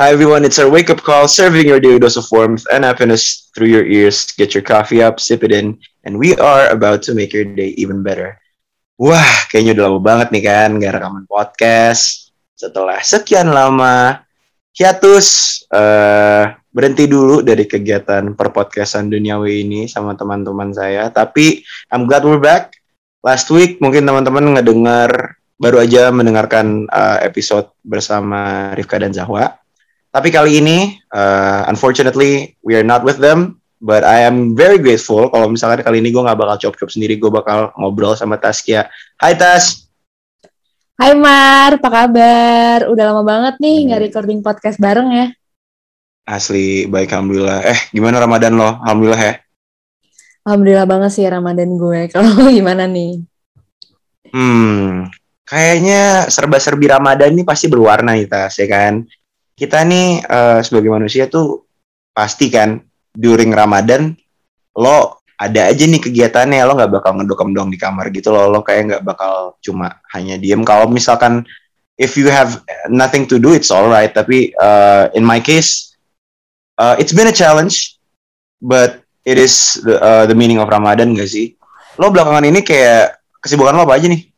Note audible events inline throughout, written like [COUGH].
Hi everyone, it's our wake-up call, serving your daily dose of warmth and happiness through your ears. Get your coffee up, sip it in, and we are about to make your day even better. Wah, kayaknya udah lama banget nih kan gak rekaman podcast. Setelah sekian lama hiatus, uh, berhenti dulu dari kegiatan perpodcastan duniawi ini sama teman-teman saya. Tapi I'm glad we're back. Last week mungkin teman-teman ngedengar baru aja mendengarkan uh, episode bersama Rifka dan Zahwa. Tapi kali ini, uh, unfortunately, we are not with them. But I am very grateful kalau misalkan kali ini gue nggak bakal cop-cop sendiri, gue bakal ngobrol sama Taskia. Hai Tas. Hai Mar, apa kabar? Udah lama banget nih nggak recording podcast bareng ya. Asli, baik Alhamdulillah. Eh, gimana Ramadan lo? Alhamdulillah ya? Alhamdulillah banget sih Ramadan gue. [LAUGHS] Kalau gimana nih? Hmm, kayaknya serba-serbi Ramadan ini pasti berwarna nih Tas, ya kan? Kita nih uh, sebagai manusia tuh pasti kan during Ramadan lo ada aja nih kegiatannya. Lo nggak bakal ngedokem dong di kamar gitu lo lo kayak nggak bakal cuma hanya diem. Kalau misalkan if you have nothing to do it's alright tapi uh, in my case uh, it's been a challenge but it is the, uh, the meaning of Ramadan gak sih? Lo belakangan ini kayak kesibukan lo apa aja nih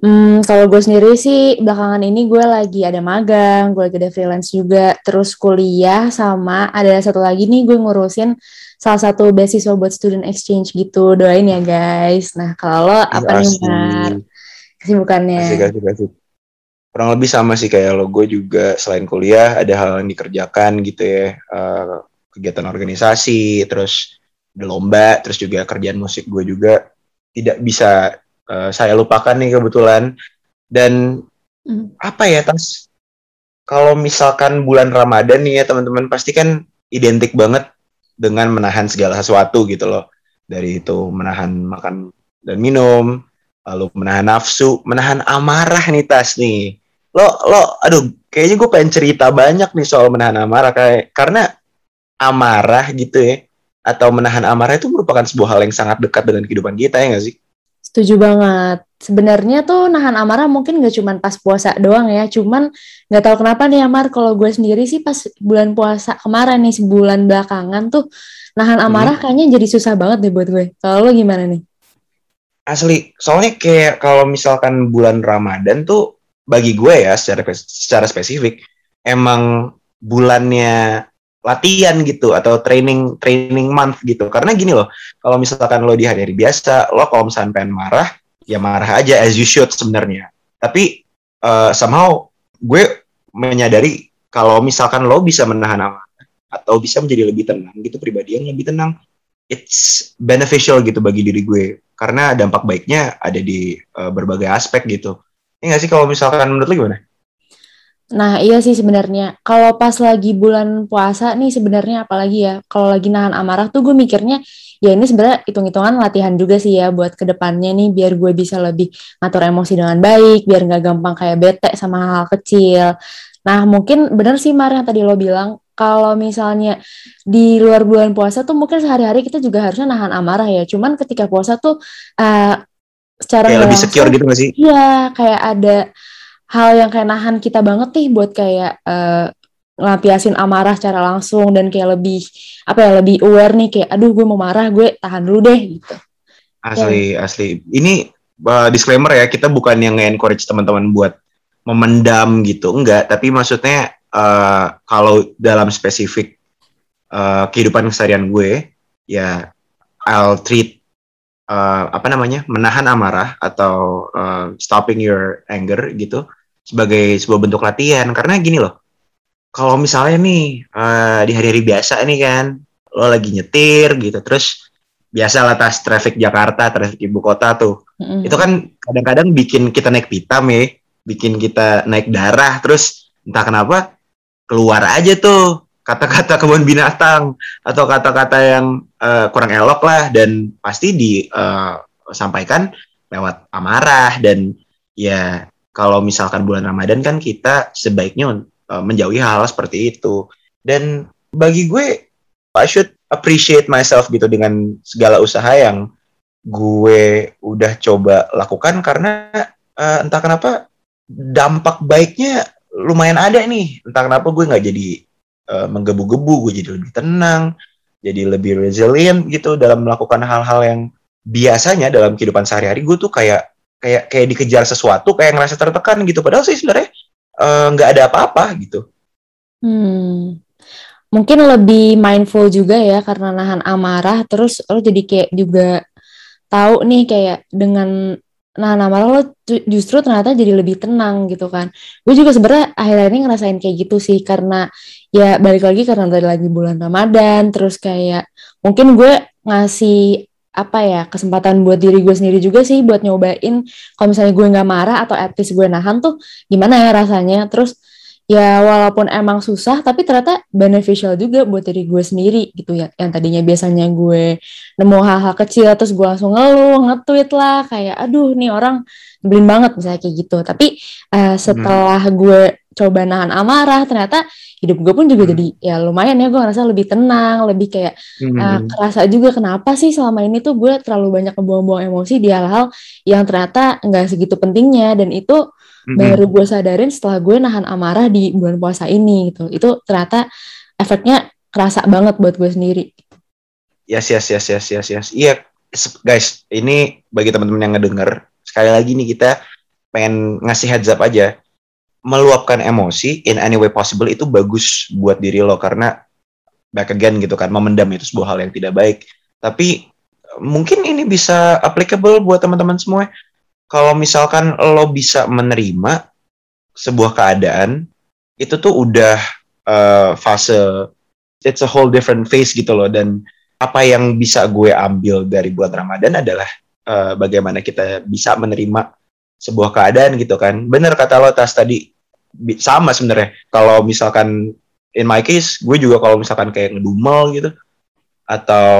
Hmm, kalau gue sendiri sih belakangan ini gue lagi ada magang, gue lagi ada freelance juga, terus kuliah sama ada satu lagi nih gue ngurusin salah satu beasiswa buat student exchange gitu. Doain ya guys. Nah kalau lo apa nih Mar? Kesibukannya? Asik, asik, asik. Kurang lebih sama sih kayak lo. Gue juga selain kuliah ada hal yang dikerjakan gitu ya. Uh, kegiatan organisasi, terus ada lomba, terus juga kerjaan musik gue juga tidak bisa uh, saya lupakan nih kebetulan. Dan mm. apa ya tas? Kalau misalkan bulan Ramadan nih ya teman-teman pasti kan identik banget dengan menahan segala sesuatu gitu loh. Dari itu menahan makan dan minum, lalu menahan nafsu, menahan amarah nih tas nih. Lo lo aduh kayaknya gue pengen cerita banyak nih soal menahan amarah kayak karena amarah gitu ya atau menahan amarah itu merupakan sebuah hal yang sangat dekat dengan kehidupan kita ya gak sih? Setuju banget. Sebenarnya tuh nahan amarah mungkin gak cuma pas puasa doang ya, cuman gak tahu kenapa nih Amar, kalau gue sendiri sih pas bulan puasa kemarin nih, sebulan belakangan tuh nahan hmm. amarah hmm. kayaknya jadi susah banget deh buat gue. Kalau lo gimana nih? Asli, soalnya kayak kalau misalkan bulan Ramadan tuh bagi gue ya secara secara spesifik emang bulannya latihan gitu atau training training month gitu. Karena gini loh kalau misalkan lo di hari-hari biasa lo kalau misalkan pengen marah ya marah aja as you should sebenarnya. Tapi uh, somehow gue menyadari kalau misalkan lo bisa menahan amarah atau bisa menjadi lebih tenang gitu pribadi yang lebih tenang it's beneficial gitu bagi diri gue. Karena dampak baiknya ada di uh, berbagai aspek gitu. Ini gak sih kalau misalkan menurut lo gimana? Nah, iya sih sebenarnya. Kalau pas lagi bulan puasa nih sebenarnya apalagi ya, kalau lagi nahan amarah tuh gue mikirnya ya ini sebenarnya hitung-hitungan latihan juga sih ya buat ke depannya nih biar gue bisa lebih ngatur emosi dengan baik, biar nggak gampang kayak bete sama hal, -hal kecil. Nah, mungkin bener sih Mar yang tadi lo bilang, kalau misalnya di luar bulan puasa tuh mungkin sehari-hari kita juga harusnya nahan amarah ya. Cuman ketika puasa tuh uh, secara kayak lebih secure gitu gak sih? Iya, kayak ada hal yang kayak nahan kita banget nih buat kayak uh, ngelampiasin amarah secara langsung dan kayak lebih apa ya lebih aware nih kayak aduh gue mau marah gue tahan dulu deh gitu. Asli asli. Ini uh, disclaimer ya kita bukan yang nge-encourage teman-teman buat memendam gitu enggak tapi maksudnya uh, kalau dalam spesifik uh, kehidupan keseharian gue ya I'll treat uh, apa namanya menahan amarah atau uh, stopping your anger gitu sebagai sebuah bentuk latihan karena gini loh kalau misalnya nih uh, di hari-hari biasa nih kan lo lagi nyetir gitu terus biasa lah tas traffic Jakarta traffic ibu kota tuh mm-hmm. itu kan kadang-kadang bikin kita naik pitam ya bikin kita naik darah terus entah kenapa keluar aja tuh kata-kata kebun binatang atau kata-kata yang uh, kurang elok lah dan pasti disampaikan uh, lewat amarah dan ya kalau misalkan bulan Ramadan kan kita sebaiknya uh, menjauhi hal-hal seperti itu. Dan bagi gue, I should appreciate myself gitu dengan segala usaha yang gue udah coba lakukan karena uh, entah kenapa dampak baiknya lumayan ada nih entah kenapa gue nggak jadi uh, menggebu-gebu gue jadi lebih tenang jadi lebih resilient gitu dalam melakukan hal-hal yang biasanya dalam kehidupan sehari-hari gue tuh kayak kayak kayak dikejar sesuatu kayak ngerasa tertekan gitu. Padahal sih sebenarnya eh, nggak uh, ada apa-apa gitu. Hmm. Mungkin lebih mindful juga ya karena nahan amarah. Terus lo jadi kayak juga tahu nih kayak dengan nahan amarah lo justru ternyata jadi lebih tenang gitu kan. Gue juga sebenarnya akhir-akhir ini ngerasain kayak gitu sih karena ya balik lagi karena tadi lagi bulan Ramadan. Terus kayak mungkin gue ngasih apa ya kesempatan buat diri gue sendiri juga sih buat nyobain. Kalau misalnya gue nggak marah atau at least gue nahan tuh gimana ya rasanya? Terus ya walaupun emang susah tapi ternyata beneficial juga buat diri gue sendiri gitu ya. Yang tadinya biasanya gue nemu hal-hal kecil terus gue langsung ngeluh nge-tweet lah kayak aduh nih orang nyebelin banget misalnya kayak gitu. Tapi uh, setelah hmm. gue coba nahan amarah ternyata hidup gue pun juga hmm. jadi ya lumayan ya gue ngerasa lebih tenang lebih kayak hmm. uh, kerasa juga kenapa sih selama ini tuh gue terlalu banyak ngebuang-buang emosi di hal-hal yang ternyata nggak segitu pentingnya. Dan itu hmm. baru gue sadarin setelah gue nahan amarah di bulan puasa ini gitu. Itu ternyata efeknya kerasa banget buat gue sendiri. Yes yes yes yes yes yes. Iya guys ini bagi teman-teman yang ngedenger sekali lagi nih kita pengen ngasih heads up aja meluapkan emosi in any way possible itu bagus buat diri lo karena back again gitu kan memendam itu sebuah hal yang tidak baik. Tapi mungkin ini bisa applicable buat teman-teman semua. Kalau misalkan lo bisa menerima sebuah keadaan itu tuh udah uh, fase it's a whole different phase gitu loh. Dan apa yang bisa gue ambil dari bulan Ramadan adalah uh, bagaimana kita bisa menerima sebuah keadaan gitu kan. Bener kata lo tas tadi. Sama sebenarnya. Kalau misalkan in my case gue juga kalau misalkan kayak ngedumel gitu atau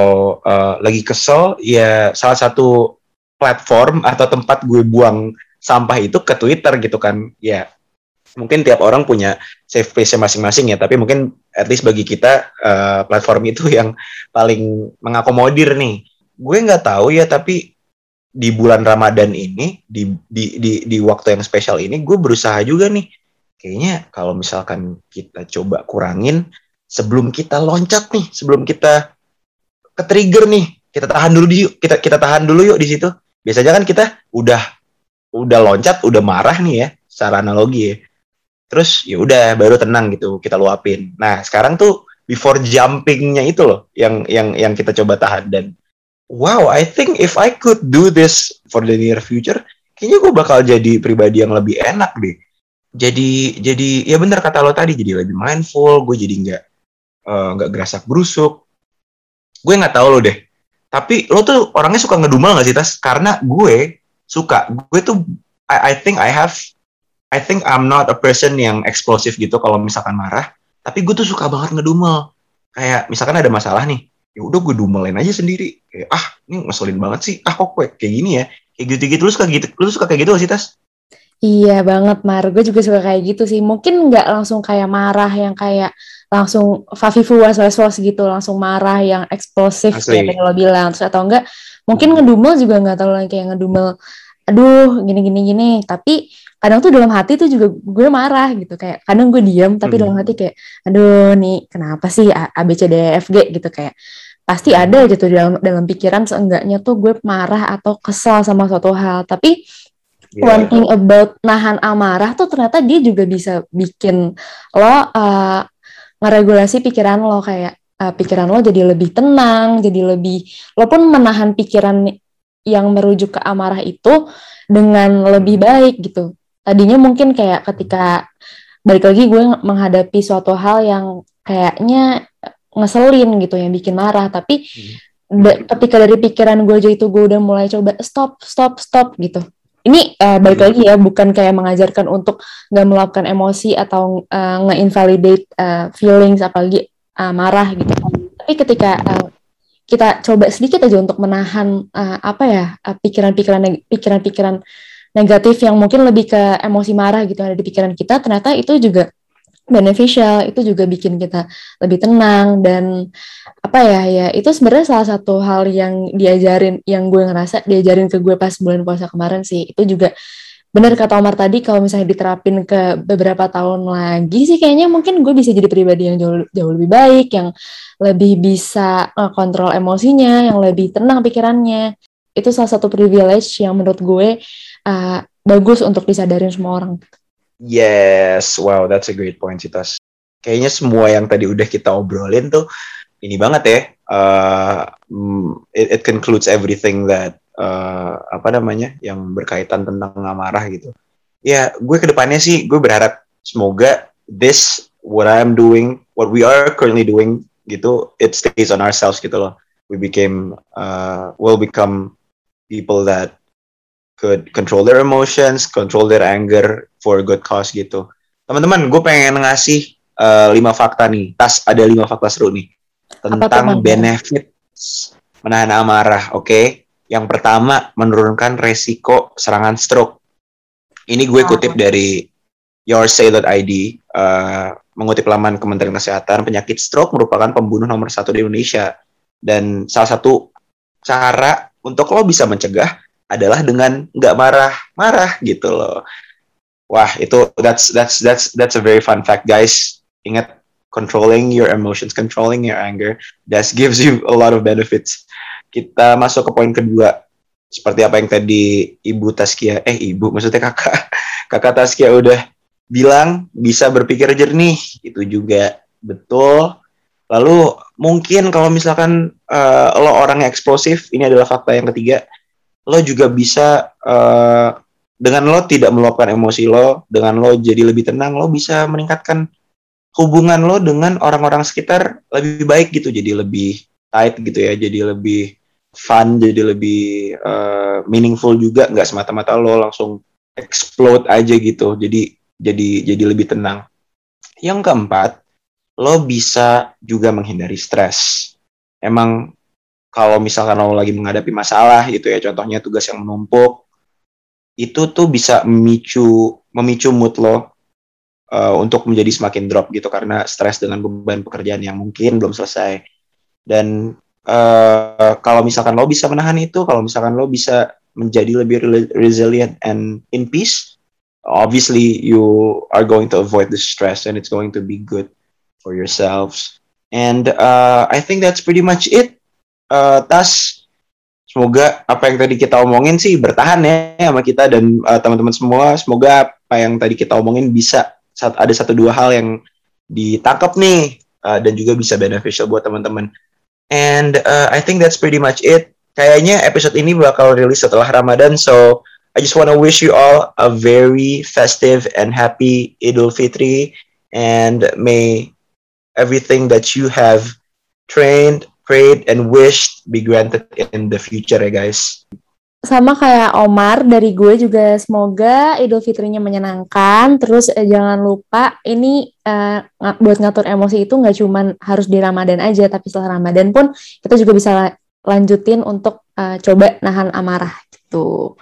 uh, lagi kesel ya salah satu platform atau tempat gue buang sampah itu ke Twitter gitu kan. Ya mungkin tiap orang punya safe space masing-masing ya tapi mungkin at least bagi kita uh, platform itu yang paling mengakomodir nih. Gue nggak tahu ya tapi di bulan Ramadan ini di, di di di waktu yang spesial ini gue berusaha juga nih. Kayaknya kalau misalkan kita coba kurangin sebelum kita loncat nih sebelum kita ke trigger nih kita tahan dulu yuk kita kita tahan dulu yuk di situ. Biasanya kan kita udah udah loncat udah marah nih ya secara analogi ya. Terus ya udah baru tenang gitu kita luapin. Nah sekarang tuh before jumpingnya itu loh yang yang yang kita coba tahan. Dan wow I think if I could do this for the near future kayaknya gue bakal jadi pribadi yang lebih enak deh jadi jadi ya bener kata lo tadi jadi lebih mindful gue jadi nggak eh, nggak uh, gerasak berusuk gue nggak tahu lo deh tapi lo tuh orangnya suka ngedumel gak sih tas? Karena gue suka. Gue tuh I, I think I have I think I'm not a person yang eksplosif gitu kalau misalkan marah. Tapi gue tuh suka banget ngedumel. Kayak misalkan ada masalah nih, ya udah gue dumelin aja sendiri. Kayak ah ini ngeselin banget sih. Ah kok gue kayak gini ya? Kayak gitu-gitu lu suka gitu. Lu suka kayak gitu gak sih tas? Iya banget Mar, gue juga suka kayak gitu sih. Mungkin nggak langsung kayak marah yang kayak langsung fafifu was was gitu langsung marah yang eksplosif Asli. kayak lo bilang terus atau enggak mungkin ngedumel juga nggak tahu lagi kayak ngedumel aduh gini gini gini tapi kadang tuh dalam hati tuh juga gue marah gitu kayak kadang gue diam tapi hmm. dalam hati kayak aduh nih kenapa sih A, A B C D E F G gitu kayak pasti hmm. ada aja tuh dalam dalam pikiran seenggaknya tuh gue marah atau kesal sama suatu hal tapi yeah. one thing about nahan amarah tuh ternyata dia juga bisa bikin lo uh, ngeregulasi pikiran lo kayak uh, pikiran lo jadi lebih tenang, jadi lebih lo pun menahan pikiran yang merujuk ke amarah itu dengan lebih baik gitu. Tadinya mungkin kayak ketika balik lagi gue menghadapi suatu hal yang kayaknya ngeselin gitu yang bikin marah, tapi hmm. ketika dari pikiran gue aja itu gue udah mulai coba stop, stop, stop gitu ini uh, balik hmm. lagi ya bukan kayak mengajarkan untuk nggak meluapkan emosi atau uh, nge-invalidate uh, feelings apalagi uh, marah gitu tapi ketika uh, kita coba sedikit aja untuk menahan uh, apa ya pikiran-pikiran uh, pikiran-pikiran negatif yang mungkin lebih ke emosi marah gitu ada di pikiran kita ternyata itu juga beneficial itu juga bikin kita lebih tenang dan apa ya ya itu sebenarnya salah satu hal yang diajarin yang gue ngerasa diajarin ke gue pas bulan puasa kemarin sih. Itu juga benar kata Omar tadi kalau misalnya diterapin ke beberapa tahun lagi sih kayaknya mungkin gue bisa jadi pribadi yang jauh jauh lebih baik yang lebih bisa kontrol emosinya yang lebih tenang pikirannya. Itu salah satu privilege yang menurut gue uh, bagus untuk disadarin semua orang yes wow that's a great point Citas kayaknya semua yang tadi udah kita obrolin tuh ini banget ya uh, it, it concludes everything that uh, apa namanya yang berkaitan tentang amarah gitu. Ya, gue ke depannya sih gue berharap semoga this what I'm doing, what we are currently doing gitu, it stays on ourselves gitu loh. We became, uh, will become people that could control their emotions, control their anger for good cause gitu. Teman-teman, gue pengen ngasih uh, lima fakta nih. Tas ada lima fakta seru nih tentang benefit menahan amarah. Oke, okay? Yang pertama, menurunkan resiko serangan stroke. Ini gue kutip dari yoursay.id, uh, mengutip laman Kementerian Kesehatan, penyakit stroke merupakan pembunuh nomor satu di Indonesia. Dan salah satu cara untuk lo bisa mencegah adalah dengan nggak marah-marah gitu loh. Wah, itu that's that's that's that's a very fun fact, guys. Ingat controlling your emotions, controlling your anger, that gives you a lot of benefits. Kita masuk ke poin kedua. Seperti apa yang tadi Ibu Taskia eh Ibu maksudnya kakak [LAUGHS] kakak Taskia udah bilang bisa berpikir jernih. Itu juga betul. Lalu mungkin kalau misalkan uh, lo orang yang eksplosif ini adalah fakta yang ketiga lo juga bisa uh, dengan lo tidak meluapkan emosi lo dengan lo jadi lebih tenang lo bisa meningkatkan hubungan lo dengan orang-orang sekitar lebih baik gitu jadi lebih tight gitu ya jadi lebih fun jadi lebih uh, meaningful juga. Nggak semata-mata lo langsung explode aja gitu jadi jadi jadi lebih tenang. Yang keempat lo bisa juga menghindari stres. Emang kalau misalkan lo lagi menghadapi masalah gitu ya contohnya tugas yang menumpuk itu tuh bisa memicu memicu mood lo uh, untuk menjadi semakin drop gitu karena stres dengan beban pekerjaan yang mungkin belum selesai dan uh, kalau misalkan lo bisa menahan itu, kalau misalkan lo bisa menjadi lebih resilient and in peace, obviously you are going to avoid the stress and it's going to be good for yourselves. And uh, I think that's pretty much it. Uh, Tas, semoga apa yang tadi kita omongin sih bertahan ya sama kita dan uh, teman-teman semua. Semoga apa yang tadi kita omongin bisa ada satu dua hal yang ditangkap nih uh, dan juga bisa beneficial buat teman-teman. And uh, I think that's pretty much it. Kayaknya episode ini bakal rilis setelah Ramadan, so I just want to wish you all a very festive and happy Idul Fitri, and may everything that you have trained, prayed, and wished be granted in the future, ya guys sama kayak Omar dari gue juga semoga Idul Fitrinya menyenangkan terus eh, jangan lupa ini eh, buat ngatur emosi itu nggak cuma harus di Ramadan aja tapi setelah Ramadan pun kita juga bisa lanjutin untuk eh, coba nahan amarah gitu.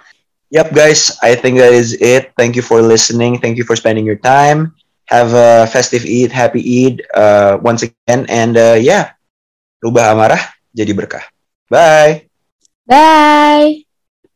Yep guys, I think that is it. Thank you for listening. Thank you for spending your time. Have a festive Eid, happy Eid uh, once again and uh, yeah, rubah amarah jadi berkah. Bye. Bye.